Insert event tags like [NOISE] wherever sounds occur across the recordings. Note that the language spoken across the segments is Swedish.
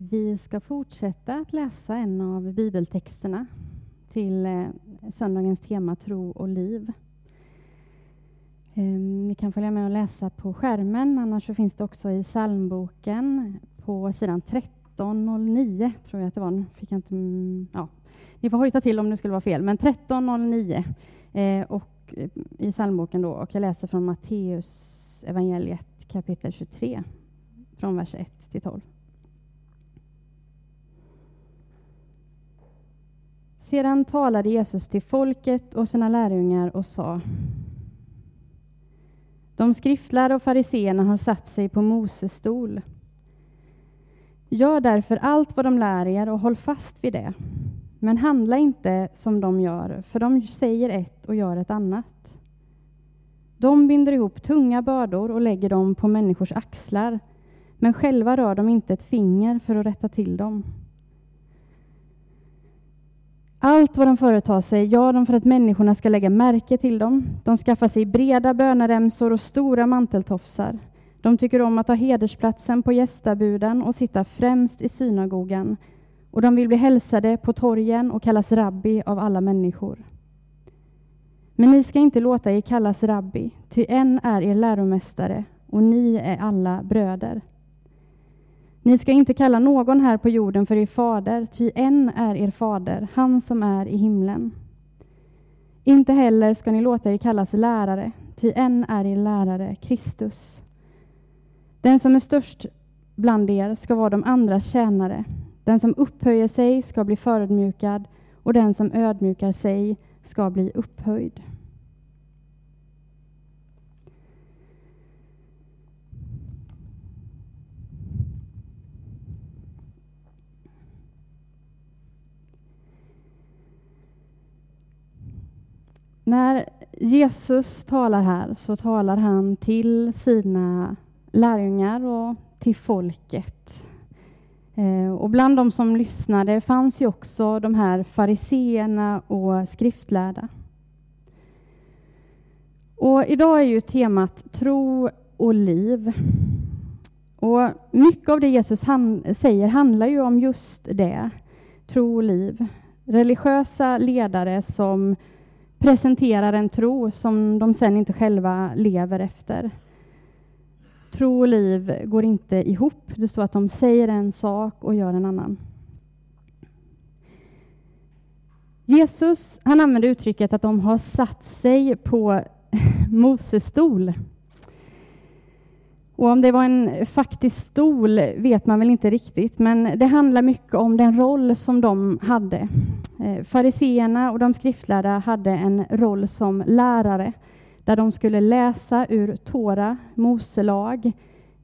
Vi ska fortsätta att läsa en av bibeltexterna till eh, söndagens tema tro och liv. Ehm, ni kan följa med och läsa på skärmen, annars så finns det också i psalmboken på sidan 1309, tror jag att det var. Fick jag inte, mm, ja. Ni får hojta till om det skulle vara fel, men 1309 eh, och eh, i psalmboken då, och jag läser från Matteus evangeliet kapitel 23, från vers 1 till 12. Sedan talade Jesus till folket och sina lärjungar och sa De skriftlärda och fariseerna har satt sig på Moses stol. Gör därför allt vad de lär er och håll fast vid det. Men handla inte som de gör, för de säger ett och gör ett annat. De binder ihop tunga bördor och lägger dem på människors axlar, men själva rör de inte ett finger för att rätta till dem. Allt vad de företar sig gör de för att människorna ska lägga märke till dem. De skaffar sig breda bönaremsor och stora manteltofsar. De tycker om att ha hedersplatsen på gästabuden och sitta främst i synagogan. Och de vill bli hälsade på torgen och kallas rabbi av alla människor. Men ni ska inte låta er kallas rabbi, ty en är er läromästare och ni är alla bröder. Ni ska inte kalla någon här på jorden för er fader, ty en är er fader, han som är i himlen. Inte heller ska ni låta er kallas lärare, ty en är er lärare, Kristus. Den som är störst bland er ska vara de andras tjänare. Den som upphöjer sig ska bli förödmjukad och den som ödmjukar sig ska bli upphöjd. När Jesus talar här så talar han till sina lärjungar och till folket. Eh, och bland de som lyssnade fanns ju också de här fariseerna och skriftlärda. Och idag är ju temat tro och liv. Och mycket av det Jesus han säger handlar ju om just det, tro och liv. Religiösa ledare som presenterar en tro som de sen inte själva lever efter. Tro och liv går inte ihop. Det står att de säger en sak och gör en annan. Jesus han använder uttrycket att de har satt sig på [LAUGHS] Moses stol. Och om det var en faktisk stol vet man väl inte riktigt, men det handlar mycket om den roll som de hade. Eh, fariseerna och de skriftlärda hade en roll som lärare där de skulle läsa ur Tora, Moselag,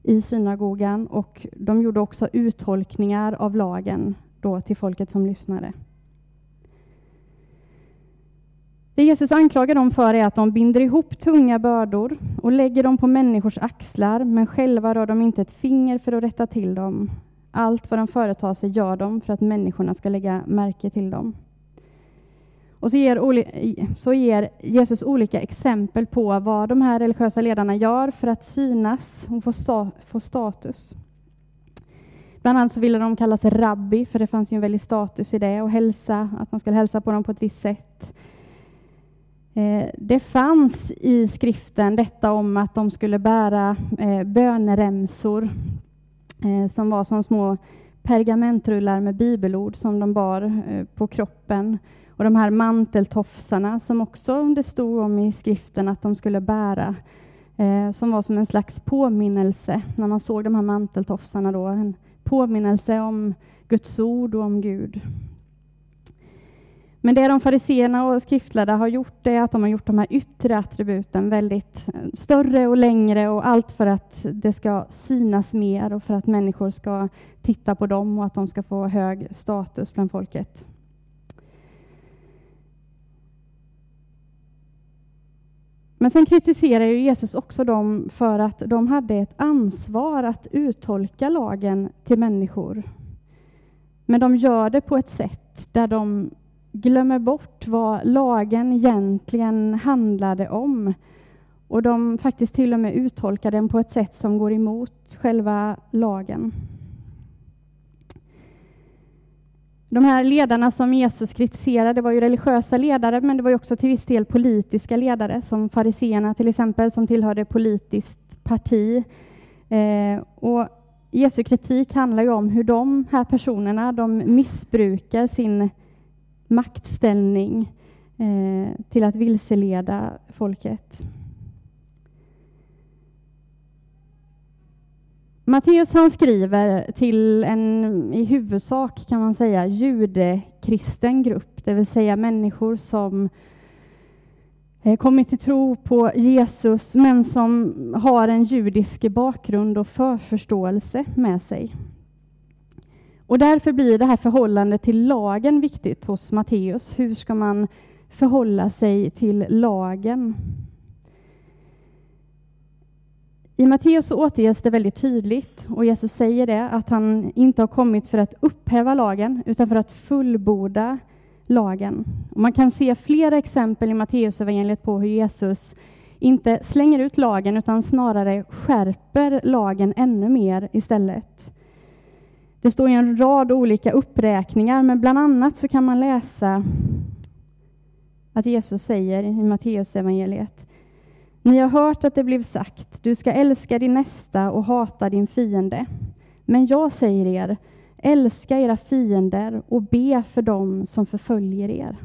i synagogan och de gjorde också uttolkningar av lagen då till folket som lyssnade. Det Jesus anklagar dem för är att de binder ihop tunga bördor och lägger dem på människors axlar, men själva rör de inte ett finger för att rätta till dem. Allt vad de företar sig gör de för att människorna ska lägga märke till dem. Och så ger, så ger Jesus olika exempel på vad de här religiösa ledarna gör för att synas och få, sta, få status. Bland annat så ville de kallas rabbi, för det fanns ju en väldig status i det, och hälsa, att man skulle hälsa på dem på ett visst sätt. Eh, det fanns i skriften detta om att de skulle bära eh, böneremsor eh, som var som små pergamentrullar med bibelord som de bar på kroppen. Och de här manteltofsarna som också det stod om i skriften att de skulle bära, som var som en slags påminnelse när man såg de här manteltofsarna då, en påminnelse om Guds ord och om Gud. Men det de fariseerna och skriftlärda har gjort är att de har gjort de här yttre attributen väldigt eh, större och längre och allt för att det ska synas mer och för att människor ska titta på dem och att de ska få hög status bland folket. Men sen kritiserar ju Jesus också dem för att de hade ett ansvar att uttolka lagen till människor. Men de gör det på ett sätt där de glömmer bort vad lagen egentligen handlade om. Och de faktiskt till och med uttolkar den på ett sätt som går emot själva lagen. De här ledarna som Jesus kritiserade var ju religiösa ledare, men det var också till viss del politiska ledare, som fariseerna till exempel, som tillhörde politiskt parti. Eh, och Jesu kritik handlar ju om hur de här personerna, de missbrukar sin maktställning eh, till att vilseleda folket. Matteus han skriver till en i huvudsak kan man säga judekristen grupp, det vill säga människor som eh, kommit till tro på Jesus men som har en judisk bakgrund och förförståelse med sig. Och därför blir det här förhållandet till lagen viktigt hos Matteus. Hur ska man förhålla sig till lagen? I Matteus återges det väldigt tydligt, och Jesus säger det, att han inte har kommit för att upphäva lagen, utan för att fullborda lagen. Och man kan se flera exempel i Matteusevangeliet på hur Jesus inte slänger ut lagen, utan snarare skärper lagen ännu mer istället. Det står i en rad olika uppräkningar, men bland annat så kan man läsa att Jesus säger i Matteusevangeliet ni har hört att det blev sagt, du ska älska din nästa och hata din fiende. Men jag säger er, älska era fiender och be för dem som förföljer er.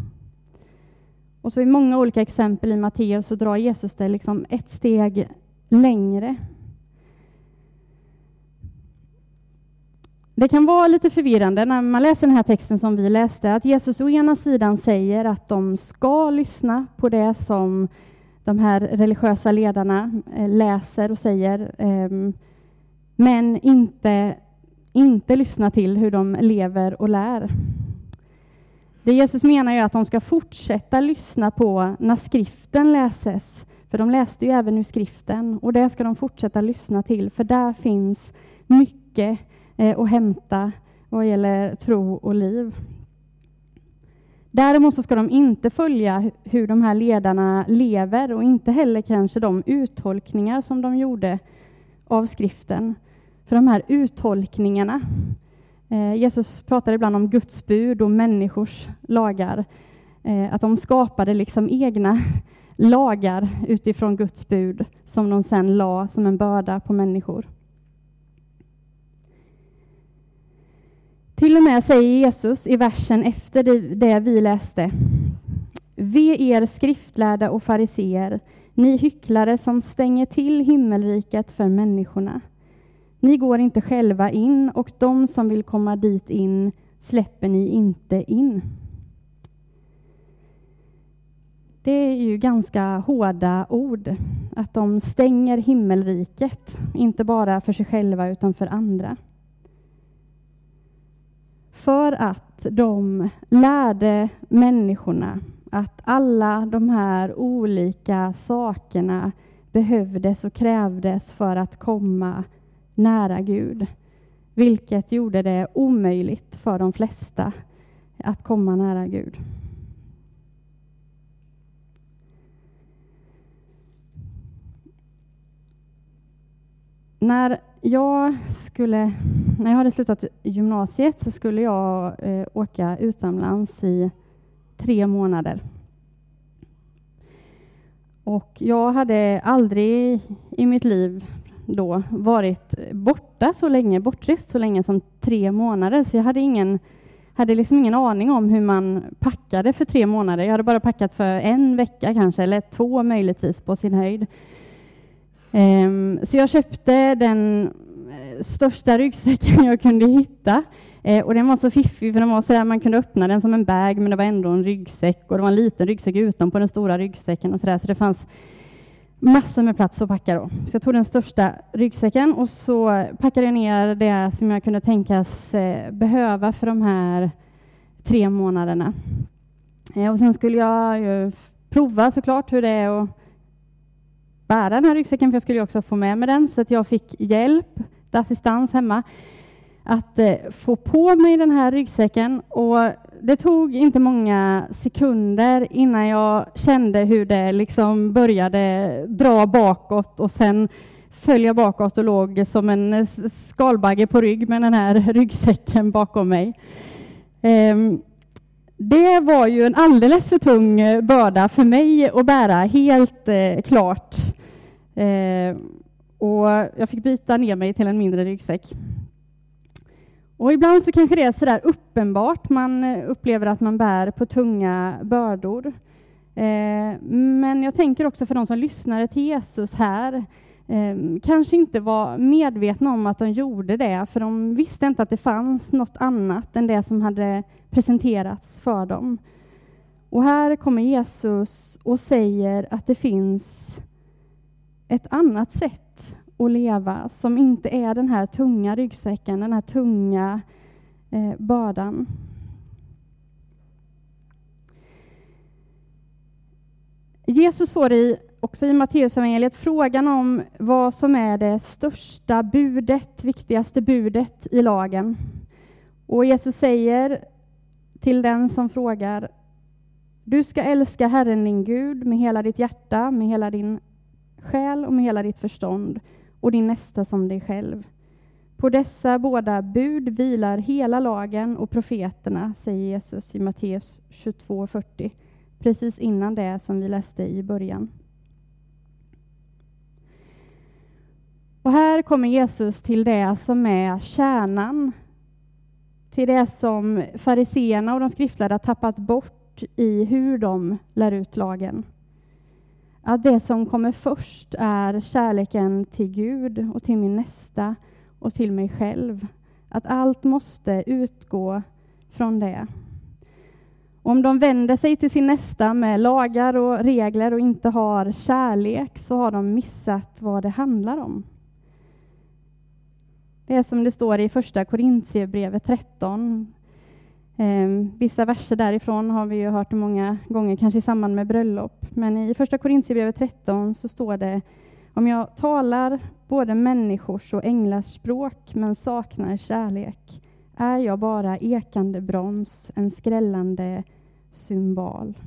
Och så i många olika exempel i Matteus så drar Jesus det liksom ett steg längre. Det kan vara lite förvirrande när man läser den här texten som vi läste, att Jesus å ena sidan säger att de ska lyssna på det som de här religiösa ledarna eh, läser och säger, ehm, men inte, inte lyssna till hur de lever och lär. Det Jesus menar är att de ska fortsätta lyssna på när skriften läses, för de läste ju även ur skriften, och det ska de fortsätta lyssna till, för där finns mycket Eh, och hämta vad gäller tro och liv. Däremot så ska de inte följa hur de här ledarna lever och inte heller kanske de uttolkningar som de gjorde av skriften. För de här uttolkningarna, eh, Jesus pratar ibland om Guds bud och människors lagar, eh, att de skapade liksom egna [LAUGHS] lagar utifrån Guds bud som de sen la som en börda på människor. Till och med säger Jesus i versen efter det vi läste. Ve er skriftlärda och fariseer, ni hycklare som stänger till himmelriket för människorna. Ni går inte själva in och de som vill komma dit in släpper ni inte in. Det är ju ganska hårda ord, att de stänger himmelriket, inte bara för sig själva utan för andra för att de lärde människorna att alla de här olika sakerna behövdes och krävdes för att komma nära Gud, vilket gjorde det omöjligt för de flesta att komma nära Gud. När jag skulle, när jag hade slutat gymnasiet så skulle jag eh, åka utomlands i tre månader. Och jag hade aldrig i mitt liv då varit borta så länge, bortrest så länge som tre månader, så jag hade ingen hade liksom ingen aning om hur man packade för tre månader. Jag hade bara packat för en vecka kanske, eller två möjligtvis på sin höjd. Ehm, så jag köpte den eh, största ryggsäcken [LAUGHS] jag kunde hitta. Eh, och den var så fiffig, för den var så där, man kunde öppna den som en bag, men det var ändå en ryggsäck. Och det var en liten ryggsäck utanpå den stora ryggsäcken och så där, så det fanns massor med plats att packa då. Så jag tog den största ryggsäcken och så packade jag ner det som jag kunde tänkas eh, behöva för de här tre månaderna. Eh, och sen skulle jag ju prova såklart hur det är att bära den här ryggsäcken, för jag skulle också få med mig den, så att jag fick hjälp, assistans hemma, att eh, få på mig den här ryggsäcken. Och det tog inte många sekunder innan jag kände hur det liksom började dra bakåt och sen föll jag bakåt och låg som en skalbagge på rygg med den här [LAUGHS] ryggsäcken bakom mig. Ehm, det var ju en alldeles för tung eh, börda för mig att bära, helt eh, klart. Eh, och jag fick byta ner mig till en mindre ryggsäck. Och ibland så kanske det är sådär uppenbart man eh, upplever att man bär på tunga bördor. Eh, men jag tänker också för de som lyssnade till Jesus här, eh, kanske inte var medvetna om att de gjorde det, för de visste inte att det fanns något annat än det som hade presenterats för dem. Och här kommer Jesus och säger att det finns ett annat sätt att leva som inte är den här tunga ryggsäcken, den här tunga eh, bördan. Jesus får i, också i Matteusevangeliet frågan om vad som är det största budet, viktigaste budet i lagen. Och Jesus säger till den som frågar Du ska älska Herren din Gud med hela ditt hjärta, med hela din själ och med hela ditt förstånd och din nästa som dig själv. På dessa båda bud vilar hela lagen och profeterna, säger Jesus i Matteus 22.40, precis innan det som vi läste i början. Och här kommer Jesus till det som är kärnan till det som fariseerna och de skriftlärda tappat bort i hur de lär ut lagen. Att det som kommer först är kärleken till Gud och till min nästa och till mig själv. Att allt måste utgå från det. Om de vänder sig till sin nästa med lagar och regler och inte har kärlek så har de missat vad det handlar om. Det är som det står i första Korintierbrevet 13. Ehm, vissa verser därifrån har vi ju hört många gånger, kanske i samband med bröllop. Men i första Korintierbrevet 13 så står det om jag talar både människors och änglars språk men saknar kärlek är jag bara ekande brons, en skrällande symbol.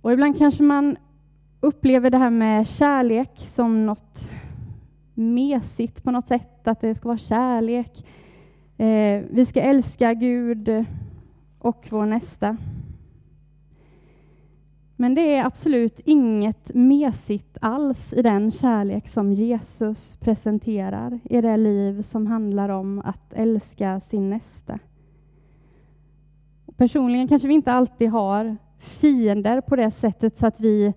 Och ibland kanske man upplever det här med kärlek som något mesigt på något sätt, att det ska vara kärlek. Eh, vi ska älska Gud och vår nästa. Men det är absolut inget mesigt alls i den kärlek som Jesus presenterar i det liv som handlar om att älska sin nästa. Personligen kanske vi inte alltid har fiender på det sättet så att vi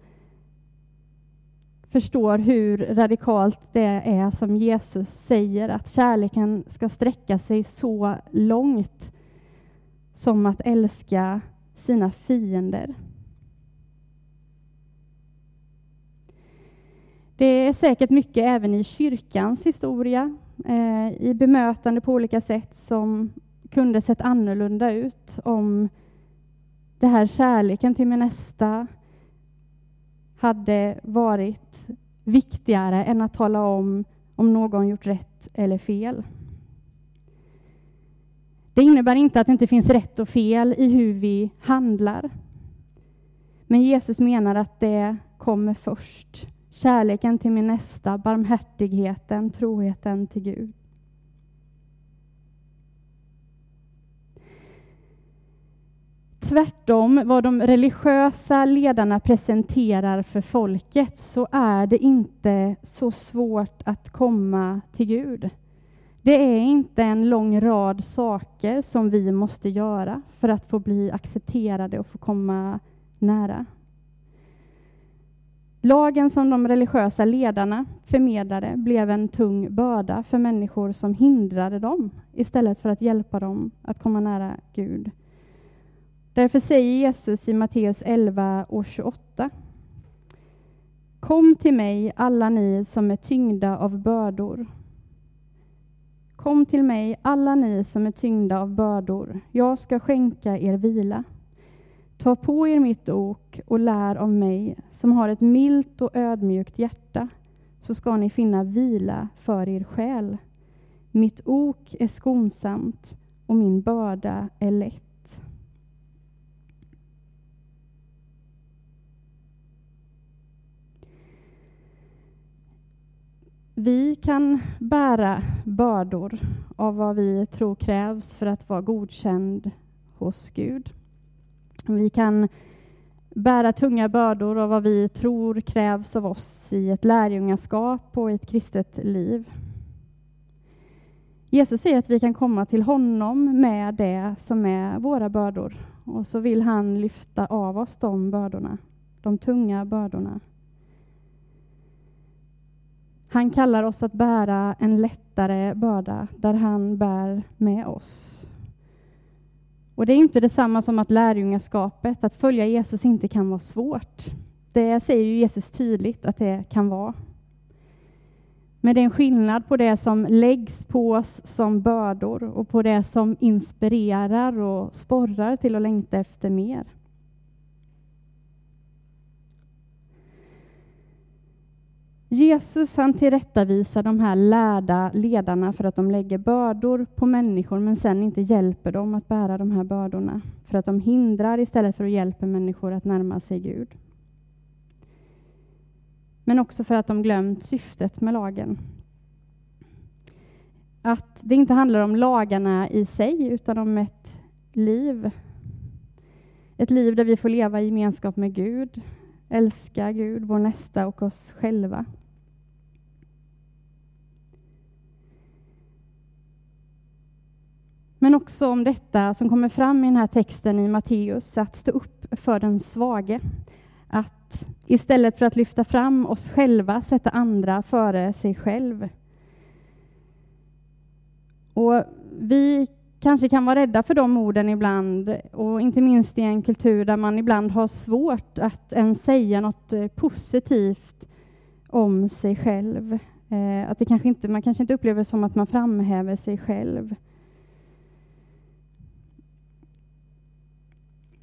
förstår hur radikalt det är som Jesus säger att kärleken ska sträcka sig så långt som att älska sina fiender. Det är säkert mycket även i kyrkans historia, eh, i bemötande på olika sätt som kunde sett annorlunda ut om det här kärleken till min nästa hade varit viktigare än att tala om om någon gjort rätt eller fel. Det innebär inte att det inte finns rätt och fel i hur vi handlar. Men Jesus menar att det kommer först. Kärleken till min nästa, barmhärtigheten, troheten till Gud. Tvärtom vad de religiösa ledarna presenterar för folket så är det inte så svårt att komma till Gud. Det är inte en lång rad saker som vi måste göra för att få bli accepterade och få komma nära. Lagen som de religiösa ledarna förmedlade blev en tung börda för människor som hindrade dem istället för att hjälpa dem att komma nära Gud. Därför säger Jesus i Matteus 11 och 28. Kom till mig, alla ni som är tyngda av bördor. Kom till mig, alla ni som är tyngda av bördor. Jag ska skänka er vila. Ta på er mitt ok och lär av mig, som har ett milt och ödmjukt hjärta, så ska ni finna vila för er själ. Mitt ok är skonsamt och min börda är lätt. Vi kan bära bördor av vad vi tror krävs för att vara godkänd hos Gud. Vi kan bära tunga bördor av vad vi tror krävs av oss i ett lärjungaskap och i ett kristet liv. Jesus säger att vi kan komma till honom med det som är våra bördor och så vill han lyfta av oss de bördorna, de tunga bördorna. Han kallar oss att bära en lättare börda där han bär med oss. Och det är inte detsamma som att lärjungaskapet, att följa Jesus, inte kan vara svårt. Det säger ju Jesus tydligt att det kan vara. Men det är en skillnad på det som läggs på oss som bördor och på det som inspirerar och sporrar till att längta efter mer. Jesus han tillrättavisar de här lärda ledarna för att de lägger bördor på människor men sen inte hjälper dem att bära de här bördorna. För att de hindrar istället för att hjälpa människor att närma sig Gud. Men också för att de glömt syftet med lagen. Att det inte handlar om lagarna i sig utan om ett liv. Ett liv där vi får leva i gemenskap med Gud, älska Gud, vår nästa och oss själva. Men också om detta som kommer fram i den här texten i Matteus, att stå upp för den svage. Att istället för att lyfta fram oss själva sätta andra före sig själv. Och vi kanske kan vara rädda för de orden ibland, och inte minst i en kultur där man ibland har svårt att ens säga något eh, positivt om sig själv. Eh, att det kanske inte, man kanske inte upplever det som att man framhäver sig själv.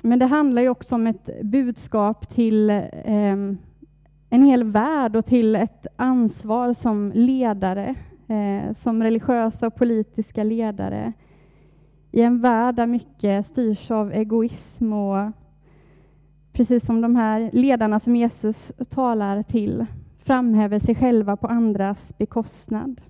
Men det handlar ju också om ett budskap till eh, en hel värld och till ett ansvar som ledare, eh, som religiösa och politiska ledare i en värld där mycket styrs av egoism och precis som de här ledarna som Jesus talar till framhäver sig själva på andras bekostnad.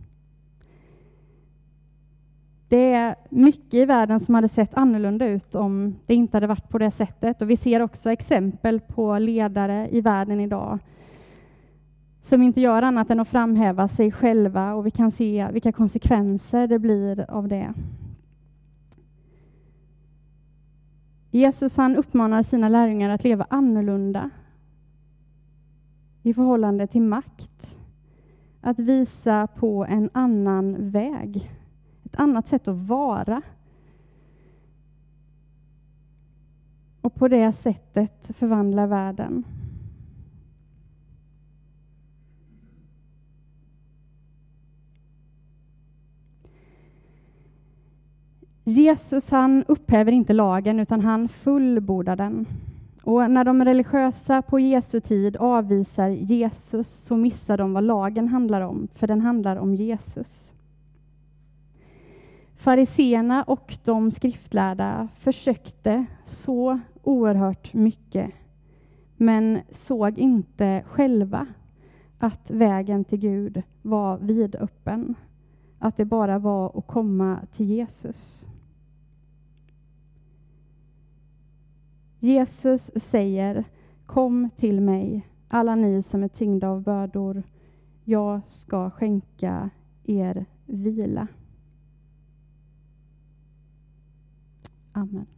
Det är mycket i världen som hade sett annorlunda ut om det inte hade varit på det sättet. Och vi ser också exempel på ledare i världen idag som inte gör annat än att framhäva sig själva och vi kan se vilka konsekvenser det blir av det. Jesus han uppmanar sina lärjungar att leva annorlunda i förhållande till makt. Att visa på en annan väg ett annat sätt att vara. Och på det sättet förvandla världen. Jesus han upphäver inte lagen utan han fullbordar den. Och när de religiösa på Jesu tid avvisar Jesus så missar de vad lagen handlar om, för den handlar om Jesus. Fariseerna och de skriftlärda försökte så oerhört mycket men såg inte själva att vägen till Gud var vidöppen. Att det bara var att komma till Jesus. Jesus säger Kom till mig, alla ni som är tyngda av bördor. Jag ska skänka er vila. Amen.